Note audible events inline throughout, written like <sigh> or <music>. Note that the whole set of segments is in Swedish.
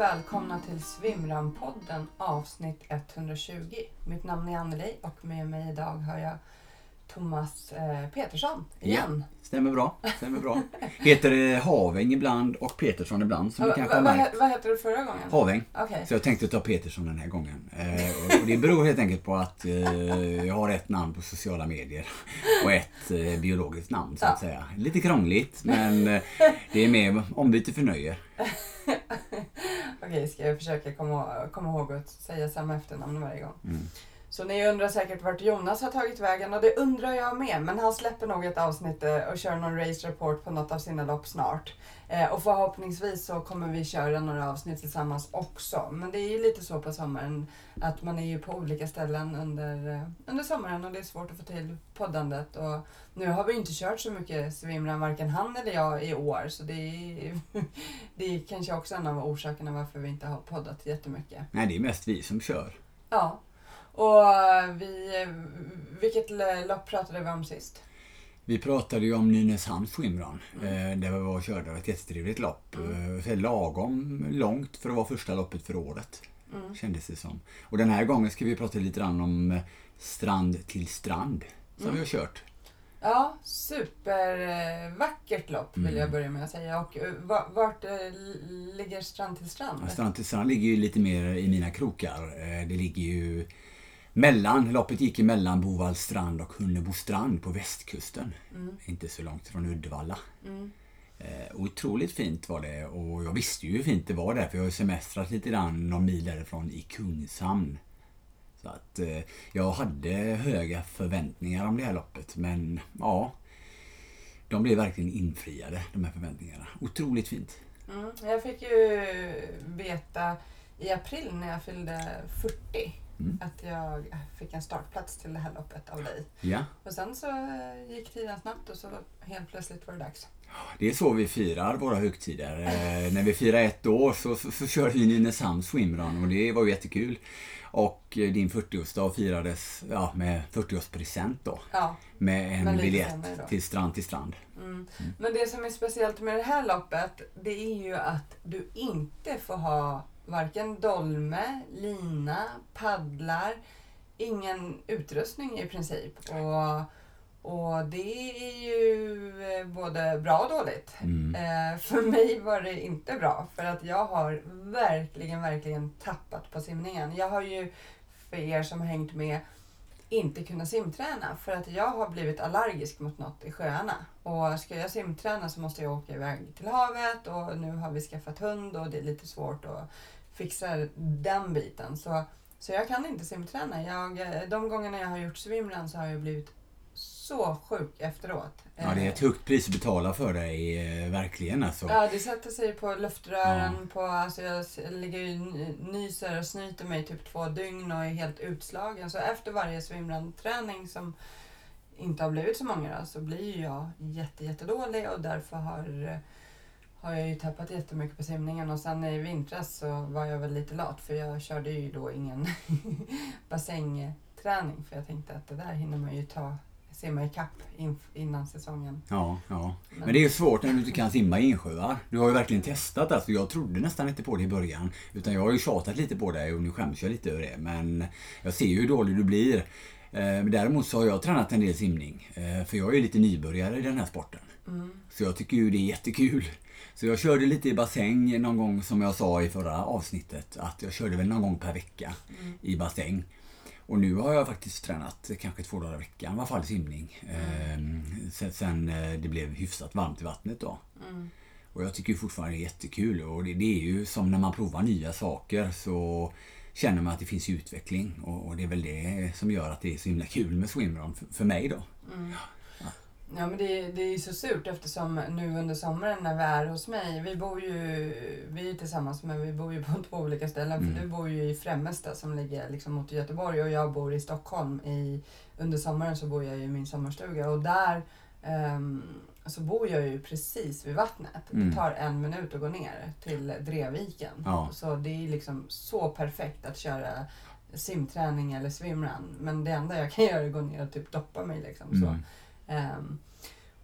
välkomna till Svimran-podden avsnitt 120. Mitt namn är Anneli och med mig idag har jag Thomas eh, Petersson igen. Ja, stämmer bra. Stämmer bra. Heter det Haväng ibland och Petersson ibland som Va, kanske va, har vad, hette du förra gången? Haväng. Okej. Så jag tänkte ta Petersson den här gången. Eh, och det beror helt enkelt på att eh, jag har ett namn på sociala medier och ett eh, biologiskt namn så att Ja. säga. Lite krångligt men eh, det är mer ombyte för nöje. <laughs> Okej, ska jag försöka komma, komma ihåg att säga samma efternamn varje gång. Mm. Så ni undrar säkert vart Jonas har tagit vägen och det undrar jag med. Men han släpper nog ett avsnitt eh, och kör någon race report på något av sina lopp snart. Eh, och förhoppningsvis så kommer vi köra några avsnitt tillsammans också. Men det är ju lite så på sommaren att man är ju på olika ställen under, eh, under sommaren och det är svårt att få till poddandet. Och nu har vi inte kört så mycket swimrun, varken han eller jag, i år. Så det är, <laughs> det är kanske också en av orsakerna varför vi inte har poddat jättemycket. Nej, det är mest vi som kör. Ja. Och eh, vi, vilket l- lopp pratade vi om sist? Vi pratade ju om Nynäshamns swimrun. Mm. Eh, där vi var och körde ett jättetrevligt lopp. Mm. Eh, lagom långt för att vara första loppet för året. Mm. Kändes det som. Och den här gången ska vi prata lite grann om eh, strand till strand. Som Mm. vi har kört. Ja, supervackert lopp vill Mm. jag börja med att säga. Och eh, va- vart eh, ligger strand till strand? Ja, Strand till strand ligger ju lite mer i mina krokar. Eh, Det ligger ju mellan, loppet gick ju mellan Bovall strand och Hunnebo strand på västkusten. Mm. Inte så långt från Uddevalla. Mm. Eh, Otroligt fint var det och jag visste ju hur fint det var där för jag har ju semestrat lite grann någon mil därifrån i Kungshamn. Så att eh, jag hade höga förväntningar om det här loppet men ja, de blev verkligen infriade de här förväntningarna. Otroligt fint. Mm. Jag fick ju veta i april när jag fyllde 40 Mm. att jag fick en startplats till det här loppet av dig. Ja, Och sen så eh, gick tiden snabbt och så helt plötsligt var det dags. det är så vi firar våra högtider. Eh, när vi firar ett år så, så, så körde vi Nynäshamns swimrun och det var ju jättekul. Och eh, din 40-årsdag firades ja, med 40-årspresent då. Ja, Med en biljett till strand till strand. Mm. Men det som är speciellt med det här loppet, det är ju att du inte får ha varken dolme, lina, paddlar, ingen utrustning i princip. Och, och det är ju eh, både bra och dåligt. Mm. Eh, för mig var det inte bra, för att jag har verkligen, verkligen tappat på simningen. Jag har ju, för er som har hängt med, inte kunnat simträna för att jag har blivit allergisk mot något i sjöarna. Och ska jag simträna så måste jag åka iväg till havet och nu har vi skaffat hund och det är lite svårt att fixa den biten. Så, så jag kan inte simträna. Jag, de gångerna jag har gjort swimrun så har jag blivit så sjuk efteråt. Ja, det är ett högt pris att betala för dig, eh, verkligen alltså. Ja, det sätter sig på luftrören. På, alltså jag ligger ju n- nyser och snyter mig typ två dygn och är helt utslagen. Så efter varje swimrun-träning som inte har blivit så många då, så blir jag jätte, jättedålig och därför har, eh, har jag ju tappat jättemycket på simningen. Och sen i vintras så var jag väl lite lat för jag körde ju då ingen <laughs> bassängträning för jag tänkte att det där hinner man ju ta simma ikapp in, innan säsongen. Ja, ja. Men det är ju svårt när du inte kan simma i insjöar. Du har ju verkligen testat alltså. Jag trodde nästan inte på det i början. Utan jag har ju tjatat lite på dig och nu skäms jag lite över det. Men jag ser ju hur dålig du blir. Eh, men Däremot så har jag tränat en del simning. Eh, För jag är ju lite nybörjare i den här sporten. Mm. Så jag tycker ju det är jättekul. Så jag körde lite i bassäng någon gång som jag sa i förra avsnittet. Att jag körde väl någon gång per vecka Mm. i bassäng. Och nu har jag faktiskt tränat kanske två dagar i veckan, i alla fall simning. Mm. Eh, sen, sen eh, det blev hyfsat varmt i vattnet då. Mm. Och jag tycker fortfarande det är jättekul. Och det, det är ju som när man provar nya saker så känner man att det finns utveckling. Och, och det är väl det som gör att det är så himla kul med swimrun för, för mig då. Mm. Ja men det, det är ju så surt eftersom nu under sommaren när vi är hos mig, vi bor ju, vi är tillsammans men vi bor ju <laughs> på två olika ställen Mm. för du bor ju i Främmesta som ligger liksom mot Göteborg och jag bor i Stockholm. I, under sommaren så bor jag ju i min sommarstuga och där ehm, så bor jag ju precis vid vattnet. Mm. Det tar en minut att gå ner till Drevviken. Ja. Så det är liksom så perfekt att köra simträning eller swimrun. Men det enda jag kan <laughs> göra är att gå ner och typ doppa mig liksom. Så. Ehm,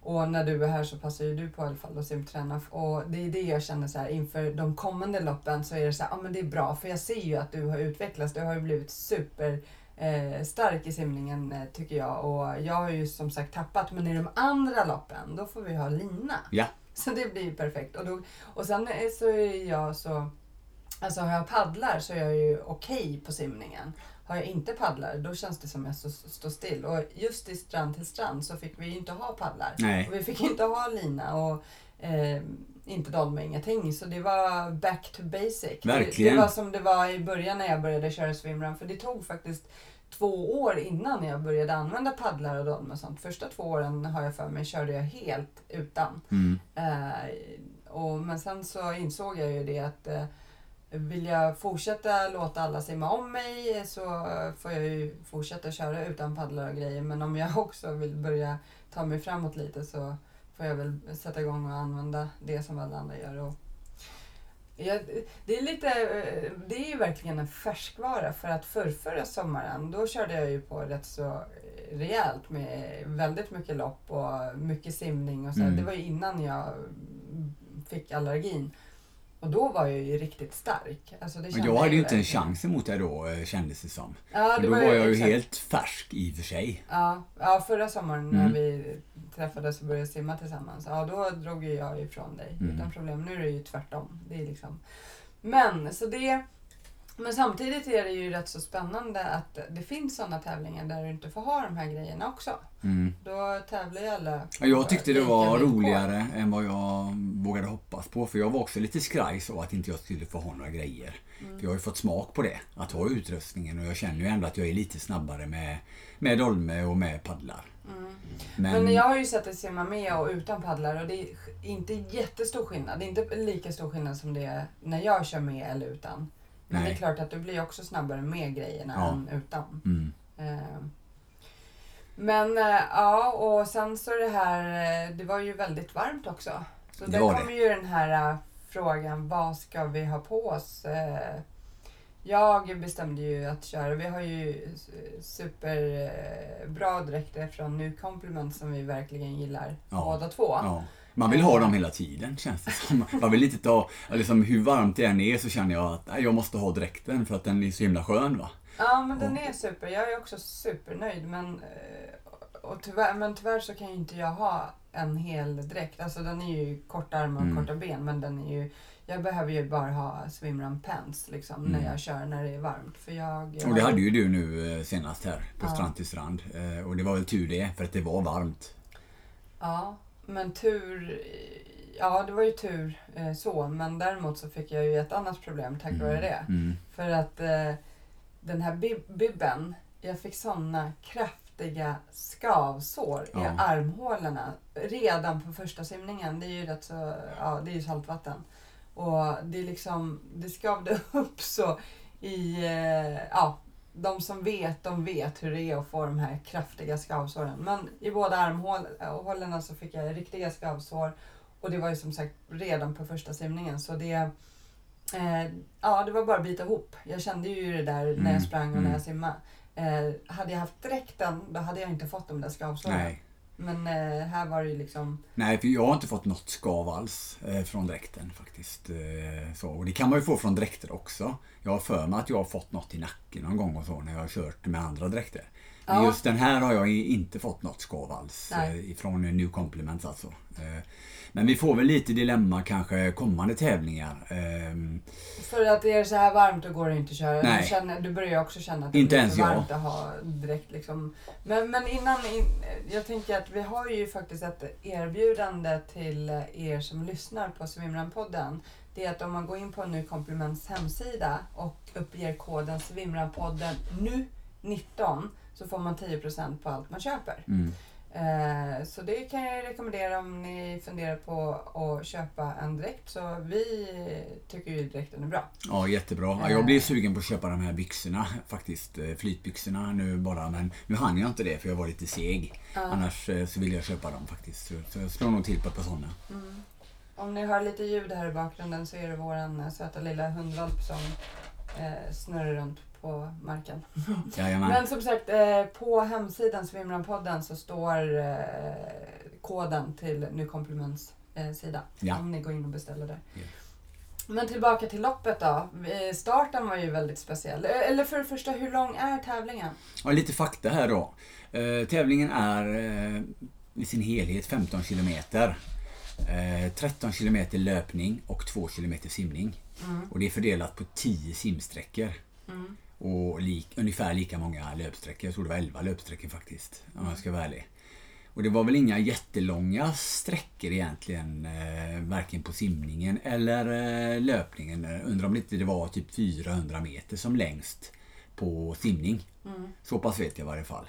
Och när du är här så passar ju du på i alla fall att simträna. Och det är det jag känner så här inför de kommande loppen så är det så här, ja men det är bra för jag ser ju att du har utvecklats. Du har ju blivit super eh, stark i simningen eh, tycker jag. Och jag har ju som sagt tappat men i de andra loppen då får vi ha lina. Ja. Så det blir ju perfekt. Och, då, och sen är- så är jag så, alltså har jag paddlar så är jag ju okej på simningen. Har jag inte paddlar då känns det som att jag står still. Och just i strand till strand så fick vi ju inte ha paddlar. Nej. Och vi fick inte ha lina och eh, inte dolme, ingenting. Så det var back to basic. Det, Verkligen. det var som det var i början när jag började köra swimrun. För det tog faktiskt två år innan jag började använda paddlar och dolme och sånt. Första två åren har jag för mig körde jag helt utan. Mm. Eh, och, men sen så insåg jag ju det att eh, vill jag fortsätta låta alla simma om mig så får jag ju fortsätta köra utan paddlar och grejer. Men om jag <laughs> också vill börja ta mig framåt lite så får jag väl sätta igång och använda det som alla andra gör. Och jag, det är lite, eh, det är ju verkligen en färskvara för att förr, förra sommaren då körde jag ju på rätt så rejält med väldigt mycket lopp och mycket simning och så. Mm. Det var ju innan jag fick allergin. Och då var jag ju riktigt stark. Alltså Men jag hade ju inte en chans emot det då eh, kändes det som. Ja, det då var jag ju helt färsk i och för sig. Ja, ja, förra sommaren när Mm. vi träffades och började simma tillsammans, ja då drog ju jag ifrån dig Mm. utan problem. Nu är det ju tvärtom. Det är liksom... Men, så det... Men samtidigt är det ju rätt så spännande att det finns sådana tävlingar där du inte får ha de här grejerna också. Mm. Då tävlar ju alla Jag tyckte det var roligare än vad jag vågade hoppas på. För jag var också lite skraj så att inte jag skulle få ha några grejer. Mm. För jag har ju fått smak på det, att ha utrustningen. Och jag känner ju ändå att jag är lite snabbare med, med dolme och med paddlar. Mm. Men, Men jag har ju sett dig simma med och utan paddlar och det är inte jättestor skillnad. Det är inte lika stor skillnad som det är när jag kör med eller utan. Men det är klart att du blir också snabbare med grejerna Ja. än utan. Mm. Eh, Men eh, ja, och sen så det här, eh, det var ju väldigt varmt också. Så Det där kommer ju den här eh, frågan, vad ska vi ha på oss? Jag bestämde ju att köra, vi har ju superbra dräkter från New Compliment som vi verkligen gillar Ja. båda två. Ja. Man vill ha dem hela tiden känns det som. Man vill inte ta, liksom, hur varmt det än är så känner jag att nej, jag måste ha dräkten för att den är så himla skön va. Ja, men den är super. Jag är också supernöjd. Men, eh, och tyvärr, men tyvärr så kan ju inte jag ha en hel dräkt. Alltså den är ju korta armar och Mm. korta ben. Men den är ju, jag behöver ju bara ha swimrun pants liksom, Mm. när jag kör när det är varmt. För jag, Och det hade ju du nu eh, senast här på Ja. Strand till strand. Eh, Och det var väl tur det, för att det var varmt. Ja, men tur... Ja, det var ju tur eh, så. Men däremot så fick jag ju ett annat problem tack vare det. Mm. För att eh, den här bib- bibben, jag fick såna kraftiga skavsår i Ja. armhålorna redan på första simningen. Det är ju rätt så, ja det är ju saltvatten. Och det är liksom, det skavde <laughs> upp så i, eh, ja, de som vet, de vet hur det är att få de här kraftiga skavsåren. Men i båda armhålorna så fick jag riktiga skavsår. Och det var ju som sagt redan på första simningen. Så det, Eh, ja, det var bara att bita ihop. Jag kände ju det där när Mm, jag sprang och när mm. jag simmade. Eh, hade jag haft dräkten, då hade jag inte fått de där skavsåren. Nej. Men eh, här var det ju liksom... Nej, för jag har inte fått något skav alls eh, från dräkten faktiskt. Eh, så. Och det kan man ju få från dräkter också. Jag har för mig att jag har fått något i nacken någon gång och så när jag har kört med andra dräkter. Ja. just den här har jag inte fått något skav alls Nej. eh, ifrån New Compliments alltså. Eh, men vi får väl lite dilemma kanske kommande tävlingar. Eh, För att det är så här varmt då går det inte att köra. Nej. Du, känner, du börjar också känna att det Inte blir ens för jag. varmt att ha dräkt. Liksom. Men, men innan, in, jag tänker att vi har ju faktiskt ett erbjudande till er som lyssnar på Svimran-podden. Det är att om man går in på Nu Kompliments hemsida och uppger koden Svimran-podden NU19 så får man 10% på allt man köper. mm. Eh, så det kan jag rekommendera om ni funderar på att köpa en dräkt. Så vi tycker ju dräkten är bra. Ja, jättebra. Ja, jag blir sugen på att köpa de här byxorna faktiskt. Eh, Flytbyxorna nu bara. Men nu hann jag inte det för jag var lite seg. Ja. Annars eh, så vill jag köpa dem faktiskt. Så, jag slår nog till på ett par sådana. Mm. Om ni hör lite ljud här i bakgrunden så är det våran söta lilla hundvalp som eh, snurrar runt på marken. Jajamän. Men som sagt, eh, på hemsidan Svimranpodden så står eh, koden till Nu Compliments eh, sida. Ja. Om ni går in och beställer där. Ja. Men tillbaka till loppet då. Starten var ju väldigt speciell. Eller för det första, hur lång är tävlingen? Ja, lite fakta här då. Eh, tävlingen är eh, i sin helhet 15 kilometer. Eh, 13 kilometer löpning och 2 kilometer simning. Och det är fördelat på 10 simsträckor. Mm. Och lik, ungefär lika många löpsträckor. Jag tror det var 11 löpsträckor faktiskt. Om jag ska vara ärlig. Och det var väl inga jättelånga sträckor egentligen. Eh, varken på simningen eller eh, löpningen. Undrar om inte det var typ 400 meter som längst på simning. Mm. Så pass vet jag i varje fall.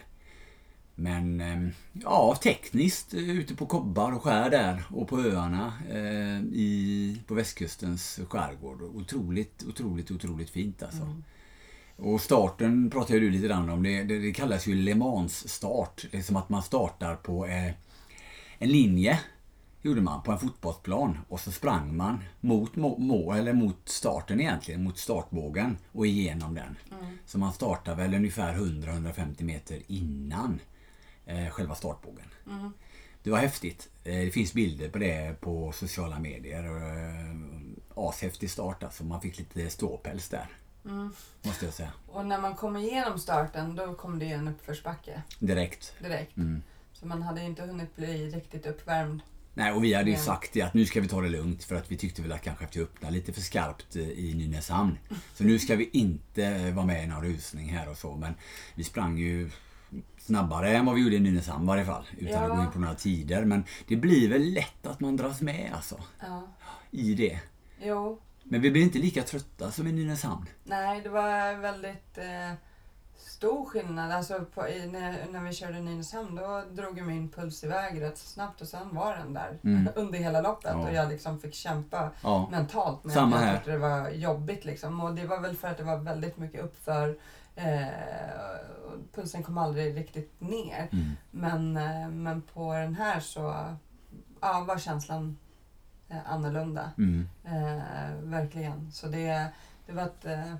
Men eh, ja, tekniskt eh, ute på kobbar och skär där och på öarna eh, i, på västkustens skärgård. Otroligt, otroligt, otroligt fint alltså. Och starten pratade ju du lite grann om. Det, det, det kallas ju Le Mans start. Det är som att man startar på eh, en linje. Gjorde man på en fotbollsplan och så sprang man mot, må, eller mot starten egentligen, mot startbågen och igenom den. Så man startar väl ungefär 100-150 meter innan eh, själva startbågen. Det var häftigt. Eh, Det finns bilder på det på sociala medier. Eh, Ashäftig start alltså. Man fick lite ståpäls där. Måste jag säga. Och när man kommer igenom starten då kom det ju en uppförsbacke Direkt. direkt. Mm. Så man hade inte hunnit bli riktigt uppvärmd. Nej, och vi hade ju Ja. sagt det att nu ska vi ta det lugnt för att vi tyckte väl att kanske att vi öppnade lite för skarpt eh, i Nynäshamn. <laughs> Så nu ska vi inte eh, vara med i någon rusning här och så. Men vi sprang ju snabbare än vad vi gjorde i Nynäshamn i varje fall. Utan att Ja. gå in på några tider. Men det blir väl lätt att man dras med alltså. Ja. I det. Jo, Men vi blir inte lika trötta som i Nynäshamn. nej det var väldigt eh, stor skillnad. Alltså på, i, när, när vi körde Nynäshamn då drog ju min puls iväg rätt snabbt och sen var den där Mm. <laughs> under hela loppet. Ja. Och jag liksom fick kämpa Ja. mentalt med Samma jag här. tyckte det var jobbigt. Liksom. Och det var väl för att det var väldigt mycket uppför. Eh, pulsen kom aldrig riktigt ner. Mm. Men, eh, men på den här så ja, var känslan eh, annorlunda. Mm. Eh, verkligen. Så det, det var ett... Eh,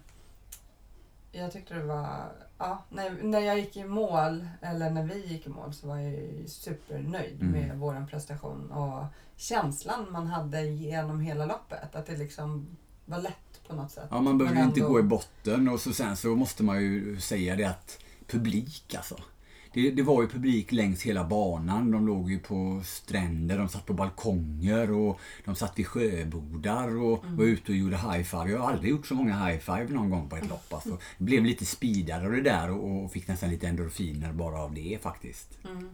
jag tyckte det var... Ja, när, när jag gick i mål, eller när vi gick i mål, så var jag supernöjd Mm. med vår prestation. Och känslan man hade genom hela loppet. Att det liksom var lätt på något sätt. Ja, man behöver ju Men inte ändå- gå i botten och så sen så måste man ju säga det att publik alltså. Det, det var ju publik längs hela banan. De låg ju på stränder, de satt på balkonger och de satt vid sjöbodar och Mm. var ute och gjorde high-five. Jag har aldrig gjort så många high-five någon gång på ett lopp. Alltså. Det blev lite speedare och det där och, och fick nästan lite endorfiner bara av det faktiskt. Mm.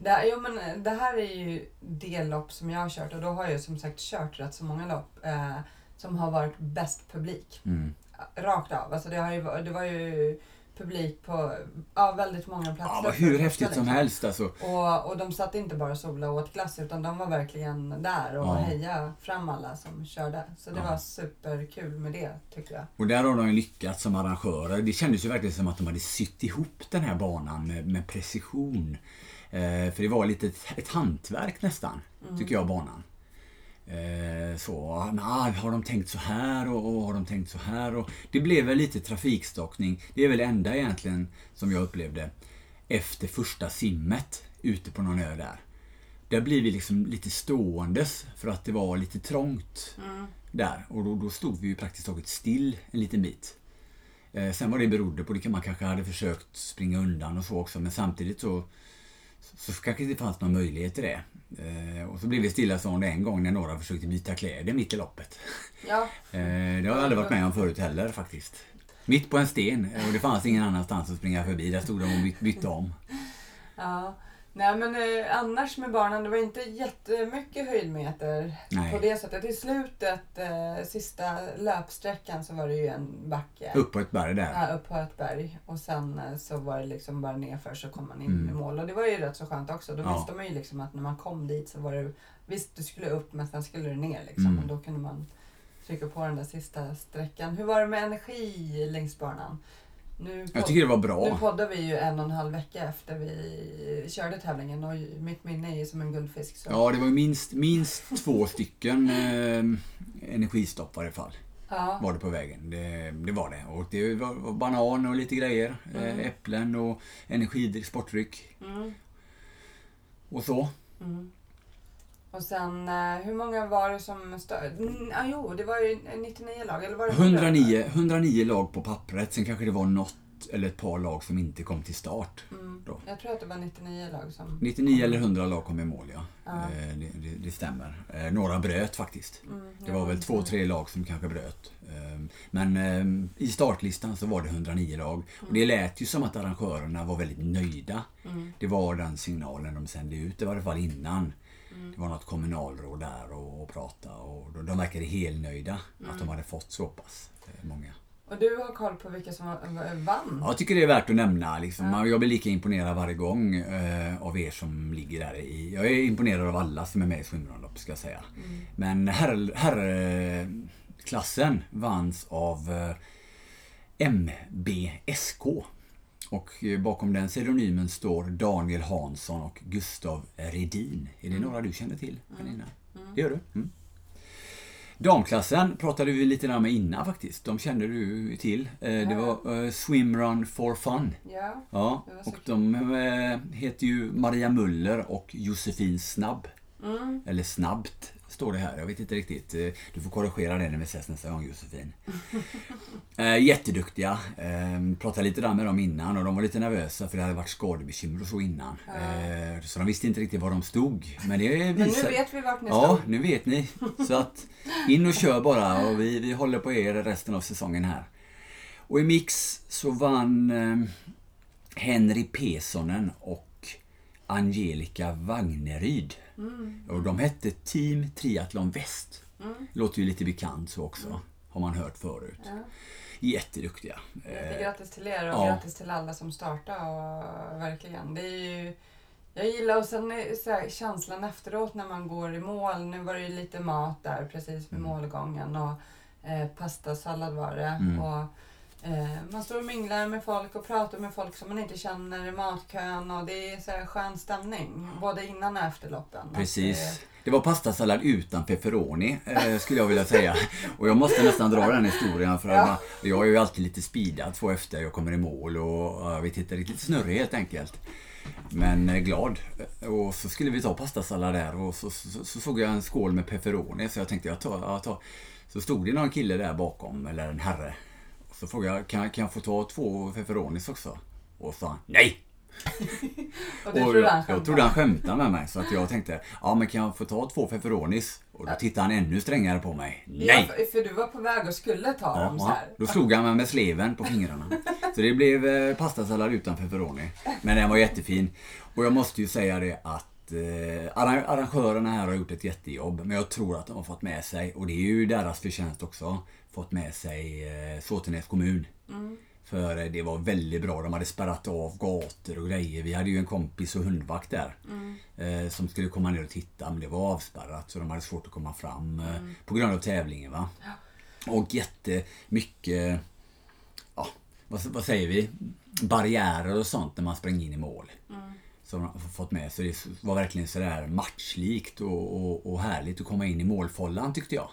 Det, jo, men det här är ju det lopp som jag har kört och då har jag som sagt kört rätt så många lopp eh, som har varit bäst publik. Mm. Rakt av. Alltså det, har ju, det var ju publik på ja, väldigt många platser. Ja, hur häftigt som liksom. helst alltså. Och, och de satt inte bara och sola och åt glass utan de var verkligen där och Ja. hejade fram alla som körde. Så det Ja. var superkul med det tycker jag. Och där har de ju lyckats som arrangörer. Det kändes ju verkligen som att de hade sytt ihop den här banan med, med precision. Eh, för det var lite ett, ett hantverk nästan, tycker jag, banan. Eh, så, nah, har de tänkt så här och, och har de tänkt så här? Och det blev väl lite trafikstockning. Det är väl det enda egentligen som jag upplevde efter första simmet ute på någon ö där. Där blir vi liksom lite ståendes för att det var lite trångt där. Och då, då stod vi ju praktiskt taget still en liten bit. Eh, sen vad det berodde på, det kan man kanske hade försökt springa undan och så också. Men samtidigt så, så kanske det fanns någon möjlighet till det. Eh, och så blev vi stillastående en gång när några försökte byta kläder mitt i loppet. Ja, <laughs> Eh, det har jag aldrig varit med om förut heller faktiskt. Mitt på en sten och det fanns ingen annanstans att springa förbi. Där stod de och byt, bytte om. ja. Nej men eh, annars med barnen, det var inte jättemycket höjdmeter Nej. på det sättet. I slutet, eh, sista löpsträckan så var det ju en backe. Upp på ett berg där. Ja, upp på ett berg och sen eh, så var det liksom bara nerför så kom man in Mm. i mål. Och det var ju rätt så skönt också. Då Ja. visste man ju liksom att när man kom dit så var det Visst, du skulle upp men sen skulle du ner liksom. Mm. Och då kunde man trycka på den där sista sträckan. Hur var det med energi längs banan? Nu, Jag tycker det var nu bra. poddar vi ju en och en halv vecka efter vi körde tävlingen och mitt minne är ju som en guldfisk. Så. Ja, det var minst, minst två stycken eh, energistopp i varje fall. Ja. var det på vägen. Det, det var det. Och det var, banan och lite grejer. Mm. Eh, äpplen och energidryck, sportdryck Mm. och så. Mm. Och sen, eh, hur många var det som stö- ah, Jo, det var ju 99 lag, eller var det 109, 109 lag på pappret, sen kanske det var något eller ett par lag som inte kom till start. Mm. Då. Jag tror att det var 99 lag som... 99 eller 100 lag kom i mål, ja. Ja. Eh, Det, det, det stämmer. Eh, Några bröt faktiskt. Mm, Det var väl två, tre lag som kanske bröt. Eh, Men eh, i startlistan så var det 109 lag. Och det lät ju som att arrangörerna var väldigt nöjda. Mm. Det var den signalen de sände ut, det var i alla fall innan. Det var något kommunalråd där och, och pratade och de- de verkade helnöjda att de hade fått så pass eh, många. Och du har koll på vilka som vann? Ja, Jag tycker det är värt att nämna. Liksom. Jag blir lika imponerad varje gång eh, av er som ligger där i. Jag är imponerad av alla som är med i swimrunlopp ska jag säga. Men herr- herrklassen vanns av eh, MBSK. Och eh, bakom den pseudonymen står Daniel Hansson och Gustav Redin. Är det några du känner till, Pernilla? Det gör du? Damklassen pratade vi lite grann med innan faktiskt. De kände du till. Eh, Det var eh, Swimrun for Fun. Ja. Ja, och de eh, heter ju Maria Muller och Josefin Snabb. Mm. Eller Snabbt står det här. Jag vet inte riktigt. Eh, Du får korrigera det när vi ses nästa gång Josefin. <laughs> Eh, jätteduktiga. Eh, pratade lite där med dem innan och de var lite nervösa för det hade varit skadebekymmer och så innan. Eh, så de visste inte riktigt var de stod. Men det Men visar... nu vet vi vart ni Ja, nu vet ni. Så att in och kör bara och vi, vi håller på er resten av säsongen här. Och i mix så vann eh, Henry Pesonen och Angelica Wagneryd. Och de hette Team Triathlon Väst. Låter ju lite bekant så också. Har man hört förut. Ja. Jätteduktiga. Jättegrattis till er och ja. grattis till alla som startar. Och, verkligen. Det är ju, jag gillar och sen så här, känslan efteråt när man går i mål. Nu var det ju lite mat där precis vid Mm. målgången och eh, pastasallad var det. Mm. Och, man står och minglar med folk och pratar med folk som man inte känner i matkön och det är så här skön stämning. Både innan och efter loppen. Precis. Att Det var pastasallad utan pepperoni eh, skulle jag vilja säga. Och jag måste nästan dra den historien för Ja. jag är ju alltid lite speedad två efter jag kommer i mål och jag vet inte riktigt snurrig helt enkelt. Men eh, glad. Och så skulle vi ta pastasallad där och så, så, så såg jag en skål med pepperoni så jag tänkte jag tar, jag tar. Så stod det någon kille där bakom, eller en herre. Så frågade jag, kan, kan jag få ta två pepperonis också? Och sa han, nej! <laughs> Och Och jag, jag trodde han skämtade med mig så att jag tänkte, ja men kan jag få ta två pepperonis? Och då tittade han ännu strängare på mig. Ja, Nej! för, för du var på väg och skulle ta Ja, dem så ja. här. Då slog han mig med sleven på fingrarna. <laughs> Så det blev eh, pastasallad utan pepperoni. Men den var jättefin. Och jag måste ju säga det att eh, arra- arrangörerna här har gjort ett jättejobb. Men jag tror att de har fått med sig, och det är ju deras förtjänst också, fått med sig eh, Såtenäs kommun. För eh, det var väldigt bra. De hade spärrat av gator och grejer. Vi hade ju en kompis och hundvakt där. Eh, som skulle komma ner och titta men det var avspärrat så de hade svårt att komma fram eh, på grund av tävlingen. Va? Och jättemycket, ja, vad, vad säger vi, barriärer och sånt när man sprang in i mål. Som de har fått med. Så det var verkligen sådär matchlikt och, och, och härligt att komma in i målfållan tyckte jag.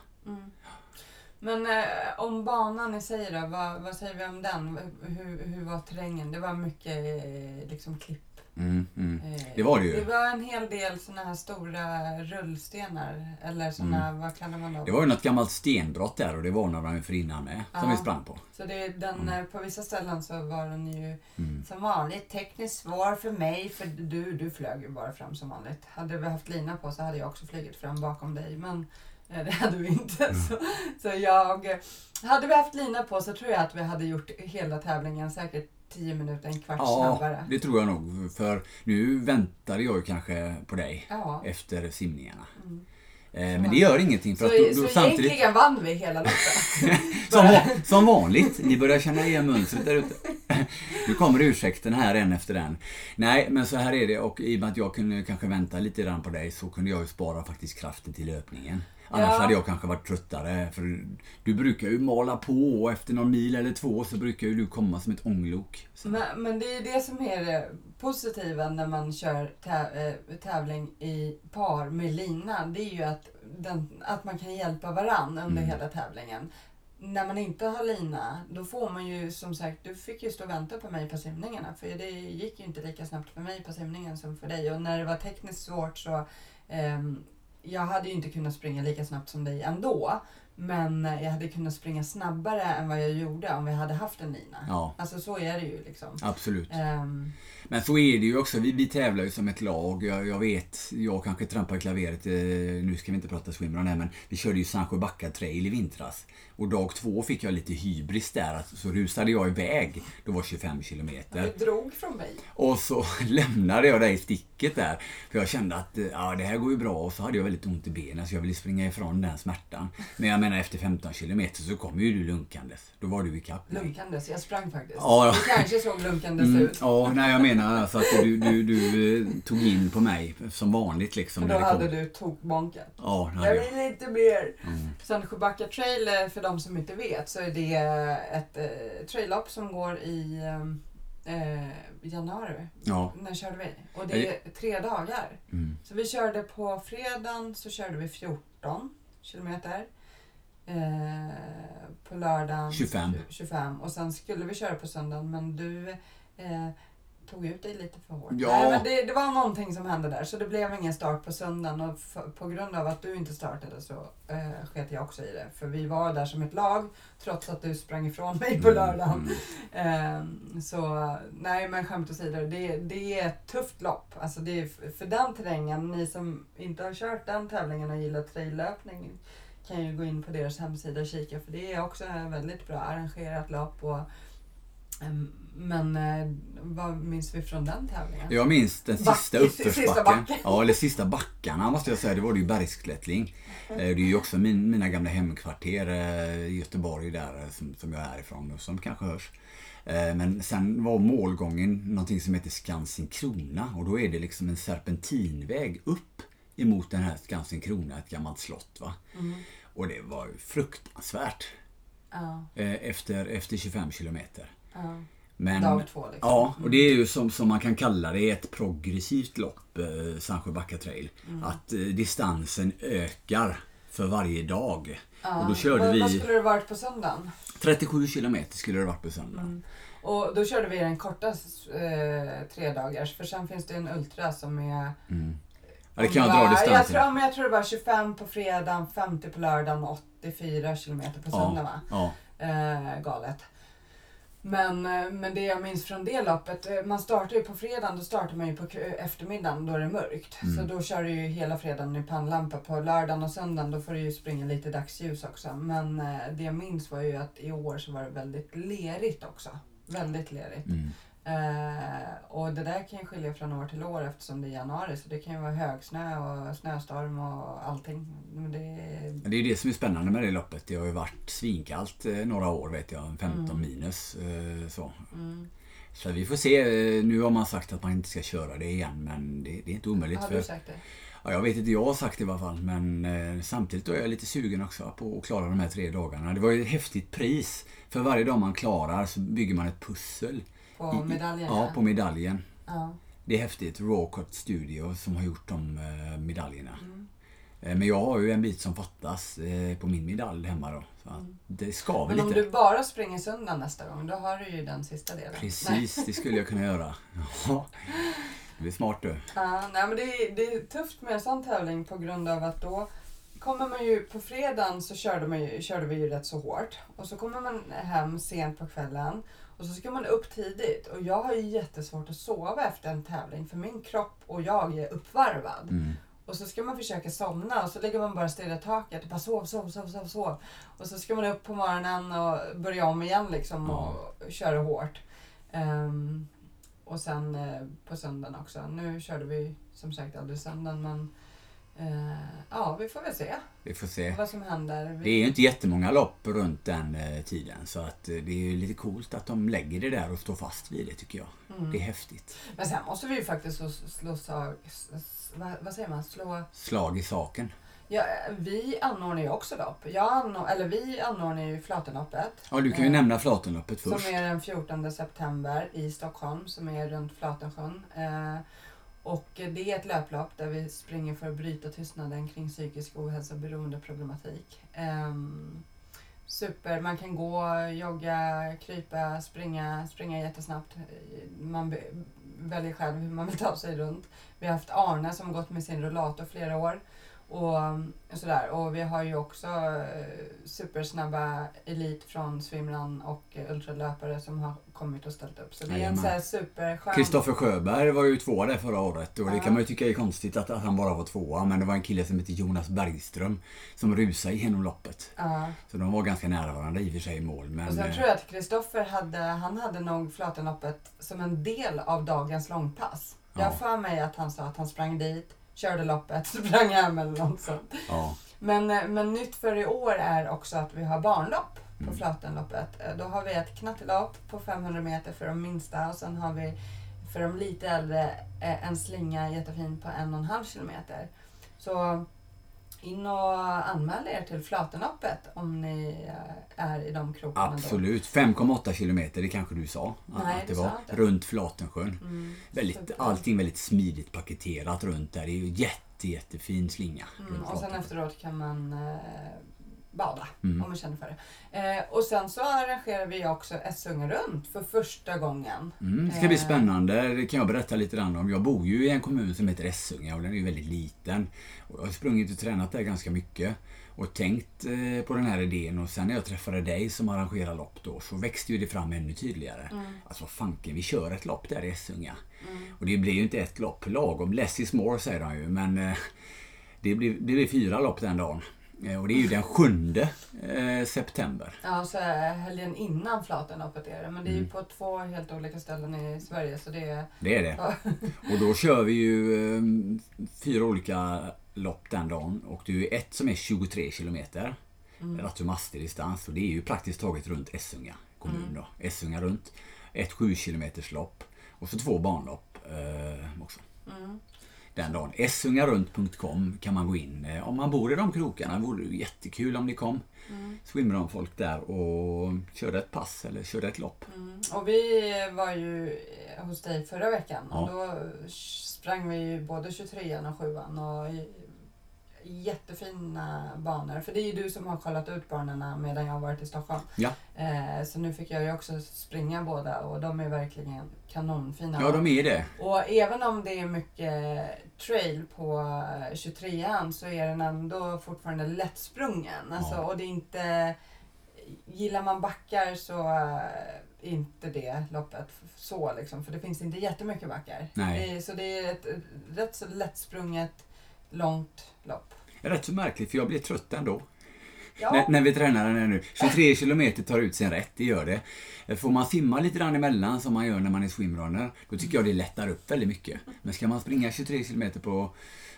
Men eh, om banan i sig då, vad, vad säger vi om den? Hur, hur var terrängen? Det var mycket eh, liksom klipp. Mm, mm. eh, Det var det ju. Det var en hel del såna här stora rullstenar. Eller såna, vad kallar man dem? Mm. Det var ju något gammalt stenbrott där och det varnade de ju för innan med. Som Ja. vi sprang på. Så det, den, eh, på vissa ställen så var den ju Mm. som vanligt tekniskt svår för mig. För du, du flög ju bara fram som vanligt. Hade vi haft lina på så hade jag också flugit fram bakom dig. Men det hade vi inte. Mm. Så, så jag, hade vi haft lina på så tror jag att vi hade gjort hela tävlingen säkert 10 minuter, en kvart Ja, snabbare. det tror jag nog. För nu väntade jag ju kanske på dig Ja. efter simningarna. Mm. Eh, men det gör ingenting för Så, att då, då så samtidigt... egentligen vann vi hela loppet. <laughs> Som, <laughs> som vanligt, ni börjar känna igen mönstret där ute. Nu kommer ursäkten här en efter en. Nej, men så här är det och i och med att jag kunde kanske vänta lite grann på dig så kunde jag ju spara faktiskt kraften till löpningen. Annars Ja. hade jag kanske varit tröttare. För du brukar ju mala på och efter någon mil eller två så brukar ju du komma som ett ånglok. Men, men det är det som är det positiva när man kör eh, tävling i par med lina. Det är ju att, den, att man kan hjälpa varann under Mm. hela tävlingen. när man inte har lina, då får man ju som sagt, du fick ju stå och vänta på mig på simningarna. För det gick ju inte lika snabbt för mig på simningen som för dig. Och när det var tekniskt svårt så, ehm, jag hade ju inte kunnat springa lika snabbt som dig ändå. Men jag hade kunnat springa snabbare än vad jag gjorde om vi hade haft en lina. Ja, Alltså så är det ju liksom. absolut. Ehm, Men så är det ju också. Vi, vi tävlar ju som ett lag. Jag, jag vet, jag kanske trampar i klaveret. Eh, nu ska vi inte prata swimrun här men vi körde ju Sancho Backa trail i vintras. Och dag två fick jag lite hybris där. Så rusade jag iväg. Det var 25 kilometer. du drog från mig. Och så <laughs> lämnade jag dig i sticket där. För jag kände att eh, ja, det här går ju bra. Och så hade jag väldigt ont i benen så jag ville springa ifrån den smärtan. Men jag menar efter 15 kilometer så kom ju du lunkandes. Då var du ikapp mig. Lunkandes, jag sprang faktiskt. Ja. Du kanske såg lunkandes Mm, ut. ja, nej jag menar alltså att du, du, du eh, tog in på mig som vanligt liksom. För då hade du tokbonkat. Ja, Jag vill inte mer. Mm. Sandsjöbacka trail, eh, för de som inte vet, så är det ett eh, traillopp som går i eh, januari. Ja. När körde vi? Och det är tre dagar. Mm. Så vi körde på fredagen så körde vi 14 kilometer. Eh, på lördagen 25. 25 och sen skulle vi köra på söndagen men du eh, tog ut dig lite för hårt. Ja. Nej, men det, det var någonting som hände där så det blev ingen start på söndagen och för, på grund av att du inte startade så eh, sket jag också i det. För vi var där som ett lag trots att du sprang ifrån mig på lördagen. Mm. Eh, så nej men skämt åsido, det, det är ett tufft lopp. Alltså det är för den terrängen, ni som inte har kört den tävlingen och gillar traillöpning kan ju gå in på deras hemsida och kika för det är också ett väldigt bra arrangerat lopp. Och, ehm, men eh, vad minns vi från den tävlingen? Jag minns den Back- sista <laughs> sista uppförsbacken. backen. Ja, eller sista backarna måste jag säga. Det var det ju bergsklättring. Eh, Det är ju också min, mina gamla hemkvarter eh, i Göteborg där som, som jag är ifrån och som kanske hörs. Men sen var målgången någonting som heter Skansen Krona och då är det liksom en serpentinväg upp emot den här Skansen Krona, ett gammalt slott. Va? Mm. Och det var ju fruktansvärt Ja, eh, efter, efter 25 kilometer. ja. Men, Dag två liksom. Ja, och det är ju som, som man kan kalla det ett progressivt lopp, eh, Sandsjö Backa Trail. Mm. Att eh, distansen ökar för varje dag. Ja. Och då körde vad, vad vi skulle det varit på söndagen? 37 kilometer skulle det varit på söndag. Mm. Och då körde vi den korta eh, tre dagars för sen finns det en ultra som är Mm. Ja, det kan jag dra var- Jag distansen. tror, men jag tror det var 25 på fredagen, 50 på lördagen och 84 kilometer på söndagen va? Ja, Eh, galet. Men, eh, men det jag minns från det loppet, eh, man startar ju på fredagen, då startar man ju på eftermiddagen, då är det mörkt. Mm. Så då kör du ju hela fredagen i pannlampa. På lördagen och söndagen då får du ju springa lite dagsljus också. Men eh, det jag minns var ju att i år så var det väldigt lerigt också. Väldigt lerigt. mm. Eh, och det där kan ju skilja från år till år eftersom det är januari. Så det kan ju vara högsnö och snöstorm och allting. Men det, Men Det är det som är spännande med det loppet. Det har ju varit svinkallt eh, några år vet jag, 15 Mm. minus. eh, Så. mm. så vi får se. eh, Nu har man sagt att man inte ska köra det igen men det, det är inte omöjligt. Har för du sagt det? Ja, jag vet inte, jag har sagt det i alla fall. Men eh, samtidigt är jag lite sugen också på att klara de här tre dagarna. Det var ju ett häftigt pris. För varje dag man klarar så bygger man ett pussel. På medaljen? Ja, på medaljen. ja. Det är häftigt. Rawcut Studio som har gjort de eh, medaljerna. Mm. Eh, Men jag har ju en bit som fattas eh, på min medalj hemma då. Så att Mm. det skaver Men om lite. du bara springer söndag nästa gång, då har du ju den sista delen. Nej. Precis, det skulle jag kunna göra. <laughs> Ja, det är smart du. Ja, nej, men det, är, det är tufft med en sån tävling på grund av att då kommer man ju på fredagen så körde, man ju, körde vi ju rätt så hårt och så kommer man hem sent på kvällen och så ska man upp tidigt och jag har ju jättesvårt att sova efter en tävling för min kropp och jag är uppvarvad. Mm. Och så ska man försöka somna och så ligger man bara stirrar i taket och bara sov, sov, sov, sov, sov. Och så ska man upp på morgonen och börja om igen liksom och köra hårt. Ehm, och sen eh, på söndagen också. Nu körde vi som sagt aldrig söndagen men eh, ja, vi får väl se Vi får se. vad som händer. Det är ju inte jättemånga lopp runt den eh, tiden så att eh, det är ju lite coolt att de lägger det där och står fast vid det tycker jag. mm. Det är häftigt. Men sen måste vi ju faktiskt slå, slå slag, s- s- vad, vad säger man? Slå Slag i saken. Ja, vi anordnar ju också lopp. Jag anor- eller vi anordnar ju Flatenloppet. Ja, du kan ju Eh, nämna Flatenloppet först. Som är den 14 september i Stockholm, som är runt Flatensjön. Eh, och det är ett löplopp där vi springer för att bryta tystnaden kring psykisk ohälsa och beroendeproblematik. Um, super. Man kan gå, jogga, krypa, springa, springa jättesnabbt. Man väljer själv hur man vill ta sig runt. Vi har haft Arne som gått med sin rullator flera år. Och, och sådär. Och vi har ju också eh, supersnabba elit från swimrun och ultralöpare som har kommit och ställt upp. Så det är en så här superskön... Kristoffer Sjöberg var ju tvåa där förra året och det Ja. kan man ju tycka är konstigt att, att han bara var tvåa. Men det var en kille som heter Jonas Bergström som rusade igenom loppet. Ja. Så de var ganska nära varandra i och för sig i mål. Men, Och sen eh, tror jag att Kristoffer hade, han hade nog Flatenloppet som en del av dagens långpass. Jag har för mig att han sa att han sprang dit, körde loppet, <laughs> sprang hem eller något sånt. ja, Men, eh, men nytt för i år är också att vi har barnlopp på Mm. Flatenloppet. Eh, Då har vi ett knattelopp på 500 meter för de minsta och sen har vi för de lite äldre eh, en slinga jättefin på en och en halv kilometer. Så in och anmäl er till Flatenloppet om ni eh, är i de krokarna absolut. 5,8 kilometer, det kanske du sa Nej, att det var. inte. Runt Flatensjön. Mm. Väldigt, Super. allting väldigt smidigt paketerat runt där. Det är ju jätte, jättefin slinga. Mm, och sen efteråt kan man eh, bada Mm. om man känner för det. Eh, och sen så arrangerar vi också Essunga runt för första gången. Mm, det ska bli Eh. spännande. Det kan jag berätta lite grann om. Jag bor ju i en kommun som heter Essunga och den är ju väldigt liten. Och jag har sprungit och tränat där ganska mycket. Och tänkt eh, på den här idén och sen när jag träffade dig som arrangerar lopp då så växte ju det fram ännu tydligare. Mm. Alltså fanken, vi kör ett lopp där i Essunga. Mm. Och det blir ju inte ett lopp lagom. Less is more säger de ju men eh, det blir, det blir fyra lopp den dagen. Eh, och det är ju den sjunde eh, september. Ja, så är helgen innan Flatenloppet är det. Men det är ju Mm. på två helt olika ställen i Sverige. Så det är... Det är det. Ja. <laughs> Och då kör vi ju eh, fyra olika lopp den dagen. Och det är ju ett som är 23 kilometer. Mm. Rätt så mastig distans. Och det är ju praktiskt taget runt Essunga kommun Mm. då. Essunga runt. Ett 7 kilometers lopp. Och så två banlopp eh, också. Mm. Den dagen. Essungarunt.com kan man gå in. Eh, Om man bor i de krokarna vore det jättekul om ni kom. Mm. Swimrun-folk där och körde ett pass eller körde ett lopp. Mm. Och vi var ju hos dig förra veckan. Och Ja. då sprang vi ju både 23an och 7an. Och jättefina banor. För det är ju du som har kollat ut banorna medan jag har varit i Stockholm. Ja. Eh, så nu fick jag ju också springa båda och de är verkligen kanonfina. Ja, de är det. Och även om det är mycket trail på 23an så är den ändå fortfarande lättsprungen. Alltså, Ja. Och det är inte... Gillar man backar så är inte det loppet så liksom. För det finns inte jättemycket backar. Det så det är ett rätt så lättsprunget, långt lopp. Rätt så märkligt för jag blir trött ändå. Ja, När, när vi tränar den här nu. 23 kilometer tar ut sin rätt, det gör det. Får man simma lite grann emellan som man gör när man är swimrunner, då tycker jag det lättar upp väldigt mycket. Men ska man springa 23 kilometer på...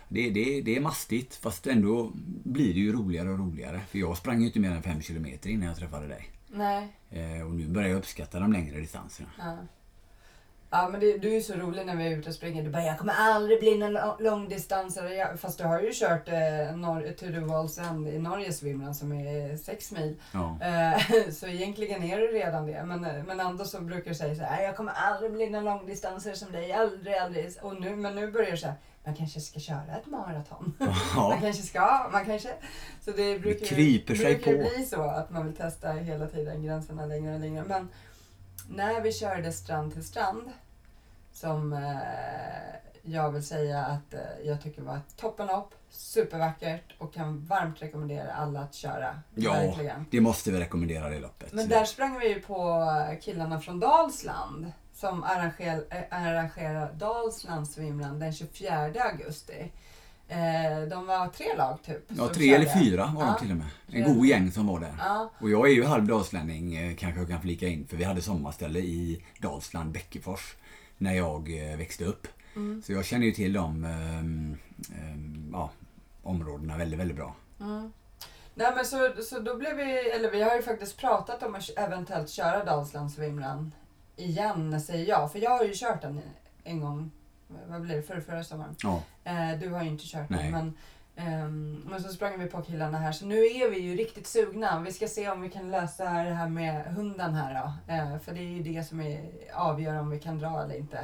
Det, det, det är mastigt, fast ändå blir det ju roligare och roligare. För jag sprang ju inte mer än 5 kilometer innan jag träffade dig. nej. Eh, och nu börjar jag uppskatta de längre distanserna. Ja. Ja men det, du är ju så rolig när vi är ute och springer. Du bara, jag kommer aldrig bli någon lång- långdistansare. Fast du har ju kört eh, Nor- to the Walls End i Norge swimrun som är sex mil. Ja. Eh, <laughs> så egentligen är du redan det. Men, eh, men ändå så brukar du säga så här, jag kommer aldrig bli någon långdistansare som dig. Aldrig, aldrig. Och nu, men nu börjar du så här, man kanske ska köra ett maraton. <laughs> Man ja. kanske ska, man kanske... Så det brukar, ju- kryper sig brukar på. bli så att man vill testa hela tiden gränserna längre och längre. Men när vi körde strand till strand, som eh, jag vill säga att eh, jag tycker var toppenlopp, supervackert och kan varmt rekommendera alla att köra. Ja. Verkligen. Det måste vi rekommendera det loppet. Men där sprang vi ju på killarna från Dalsland som arrangerar, äh, arrangerar Dalsland swimrun den 24 augusti. Eh, de var tre lag typ. Ja, tre eller fyra var Ja. de till och med. En god gäng som var där. Ja, Och jag är ju halv dalslänning eh, kanske jag kan flika in för vi hade sommarställe i Dalsland, Bäckefors när jag eh, växte upp. mm, Så jag känner ju till de ehm, ehm, ja, områdena väldigt, väldigt bra. mm. Nej men så, så då blev vi, eller vi har ju faktiskt pratat om att eventuellt köra Dalsland swimrun igen säger jag. För jag har ju kört den en gång, vad blir det, förra, förra sommaren. Ja, Eh, du har ju inte kört Nej. men, ehm, men så sprang vi på killarna här så nu är vi ju riktigt sugna. Vi ska se om vi kan lösa det här med hunden här då. Eh, för det är ju det som är, avgör om vi kan dra eller inte.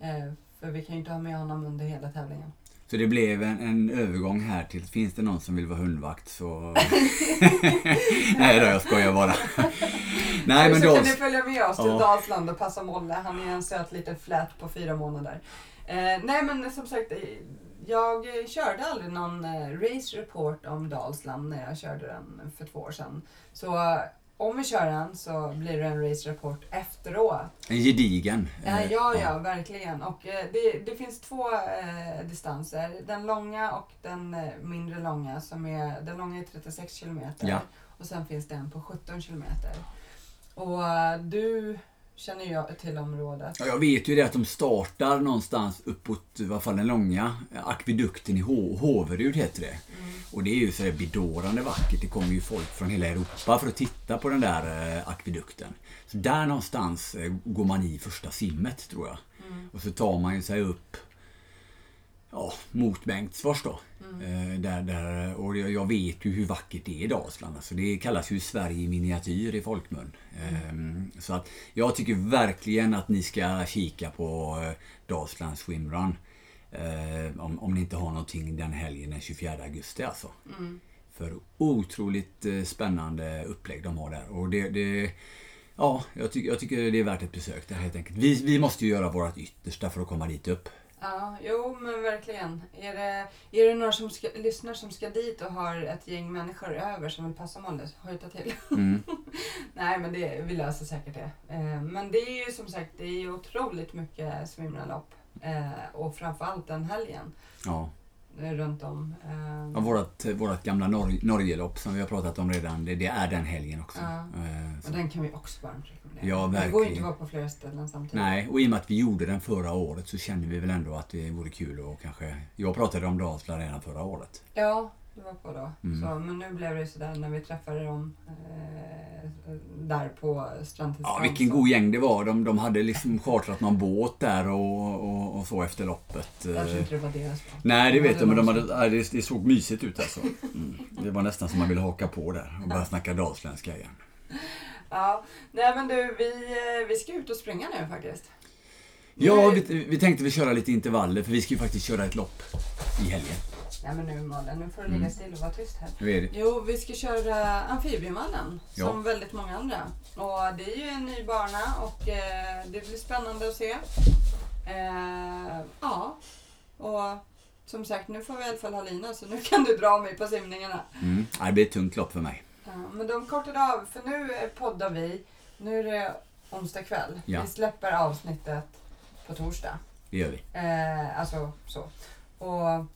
Eh, för vi kan ju inte ha med honom under hela tävlingen. Så det blev en, en övergång här till, finns det någon som vill vara hundvakt så... <laughs> Nej då, jag skojar bara. Nej, men så då... kan ni följa med oss till ja. Dalsland och passa Molle. Han är en söt liten flät på fyra månader. Eh, nej men som sagt, jag körde aldrig någon eh, race report om Dalsland när jag körde den för två år sedan. Så om vi kör den så blir det en race report efteråt. En gedigen. Ja, ja, ja, verkligen. Och eh, det, det finns två eh, distanser. Den långa och den eh, mindre långa. Som är, den långa är 36 kilometer. Ja. Och sen finns det en på 17 kilometer. Och eh, du känner jag till området. Ja, jag vet ju det att de startar någonstans uppåt, i alla fall den långa akvedukten i Håverud heter det. Mm. Och det är ju så där bedårande vackert. Det kommer ju folk från hela Europa för att titta på den där eh, akvedukten. Så där någonstans eh, går man i första simmet tror jag. Mm. Och så tar man ju sig upp ja, mot Bengtsfors då. Mm. Eh, där, där, och jag vet ju hur vackert det är i Dalsland. Alltså det kallas ju Sverige i miniatyr i folkmun. Mm. Så att jag tycker verkligen att ni ska kika på Dalslands Swimrun. Eh, om, om ni inte har någonting den helgen den 24 augusti alltså. Mm. För otroligt eh, spännande upplägg de har där. Och det, det ja, jag, ty jag tycker det är värt ett besök där helt enkelt. Vi, vi måste ju göra vårt yttersta för att komma dit upp. Ja, jo men verkligen. Är det, är det några som ska, lyssnar som ska dit och har ett gäng människor över som vill passa målet, hojta till. Mm. <laughs> Nej men det, vi löser säkert det. Eh, men det är ju som sagt, det är otroligt mycket swimrunlopp. Eh, och framförallt den helgen. Ja. Eh, runt om. Eh. Ja, vårat, vårat gamla Nor Norgelopp som vi har pratat om redan, det, det är den helgen också. Ja. Eh, och den kan vi också varmt rekommendera. Ja, verkligen. Det går inte att vara på flera ställen samtidigt. Nej, och i och med att vi gjorde den förra året så kände vi väl ändå att det vore kul att kanske... Jag pratade om Dalsland redan förra året. Ja, du var på då. Mm. Så, men nu blev det sådär när vi träffade dem eh, där på Strandtids Ja, vilken god gäng det var. De, de hade liksom chartrat någon båt där och, och, och så efter loppet. Jag tror inte det var deras båt. Nej, det vet jag, men de hade, det, det såg mysigt ut alltså. Mm. Det var nästan som man ville haka på där och börja snacka dalsländska igen. Ja, nej men du, vi, eh, vi ska ut och springa nu faktiskt. Ja, vi, vi tänkte vi köra lite intervaller för vi ska ju faktiskt köra ett lopp i helgen. Nej men nu Malin, nu får du ligga mm. still och vara tyst här. Hur är det? Jo, vi ska köra Amfibiemallen. Ja. Som väldigt många andra. Och det är ju en ny bana och eh, det blir spännande att se. Eh, ja, och som sagt nu får vi i alla fall ha lina så nu <laughs> kan du dra mig på simningarna. Mm. Det blir ett tungt lopp för mig. Ja, men de kortade av, för nu poddar vi. Nu är det onsdag kväll. Ja. Vi släpper avsnittet på torsdag. Det gör vi. Eh, alltså så. Och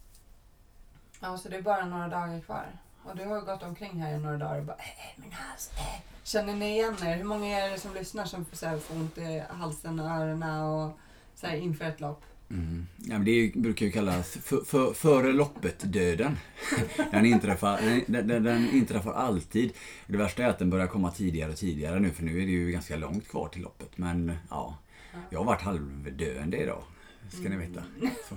Ja, så det är bara några dagar kvar. Och du har gått omkring här i några dagar och bara äh, min hals, äh. Känner ni igen er? Hur många är det som lyssnar som så här, får ont i halsen och öronen och så här, inför ett lopp? Mm. Ja, men det brukar ju kallas för, för, före loppet-döden. <laughs> den, inträffar, den, den, den, inträffar alltid. Det värsta är att den börjar komma tidigare och tidigare nu för nu är det ju ganska långt kvar till loppet. Men ja, jag har varit halvdöende idag. Ska ni veta. Mm. Så.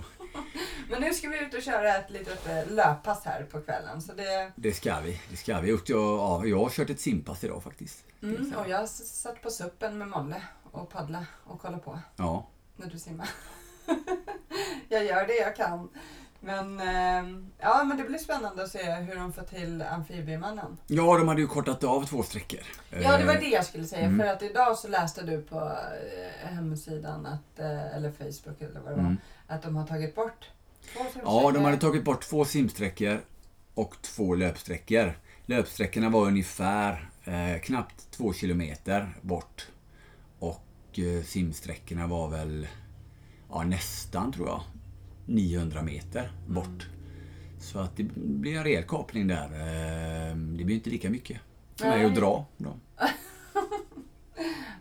Men nu ska vi ut och köra ett litet eh, löppass här på kvällen. Så det... det ska vi. Det ska vi. Jag, ja, jag har kört ett simpass idag faktiskt. Mm, och jag satt på suppen med Molle och paddla och kolla på. Ja. När du simmar. <laughs> jag gör det jag kan. Men, eh, ja, men det blir spännande att se hur de får till amfibiemannen. Ja, de hade ju kortat av två sträckor. Ja, det var det jag skulle säga. Mm. För att idag så läste du på eh, hemsidan, att, eh, eller Facebook eller vad det var, mm. att de har tagit bort Ja, de hade tagit bort två simsträckor och två löpsträckor. Löpsträckorna var ungefär eh, knappt två kilometer bort. Och eh, simsträckorna var väl ja, nästan, tror jag, 900 meter bort. Mm. Så att det blir en rejäl kapning där. Eh, det blir inte lika mycket för mig att dra. Då. <laughs>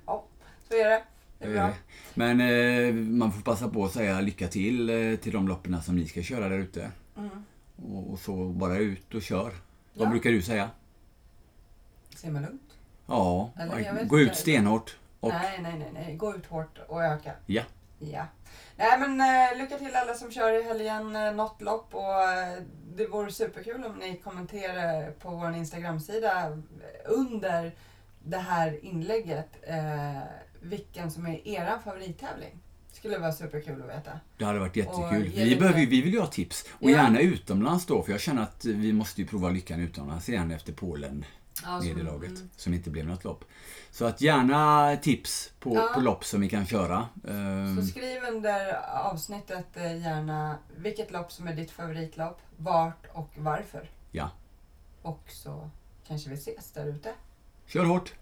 ja, så är det. Det är bra. Men eh, man får passa på att säga lycka till eh, till de loppen som ni ska köra där ute. Mm. Och, och, så bara ut och kör. Ja. Vad brukar du säga? Simma lugnt. Ja, gå ut stenhårt. Och... Nej, nej, nej, nej. Gå ut hårt och öka. Ja. Ja. Nej men eh, lycka till alla som kör i helgen eh, något lopp och eh, det vore superkul om ni kommenterar på vår Instagram-sida under det här inlägget eh, vilken som är er favorittävling. skulle vara superkul att veta. Det hade varit jättekul. Vi, lite- behöver, vi vill ju ha tips. Och Ja. gärna utomlands då, för jag känner att vi måste ju prova lyckan utomlands igen efter Polen nederlaget mm. som inte blev något lopp. Så att gärna tips på, Ja. på lopp som vi kan köra. Ehm, Så skriv under avsnittet eh, gärna vilket lopp som är ditt favoritlopp, vart och varför. Ja. Och så kanske vi ses där ute. kör hårt!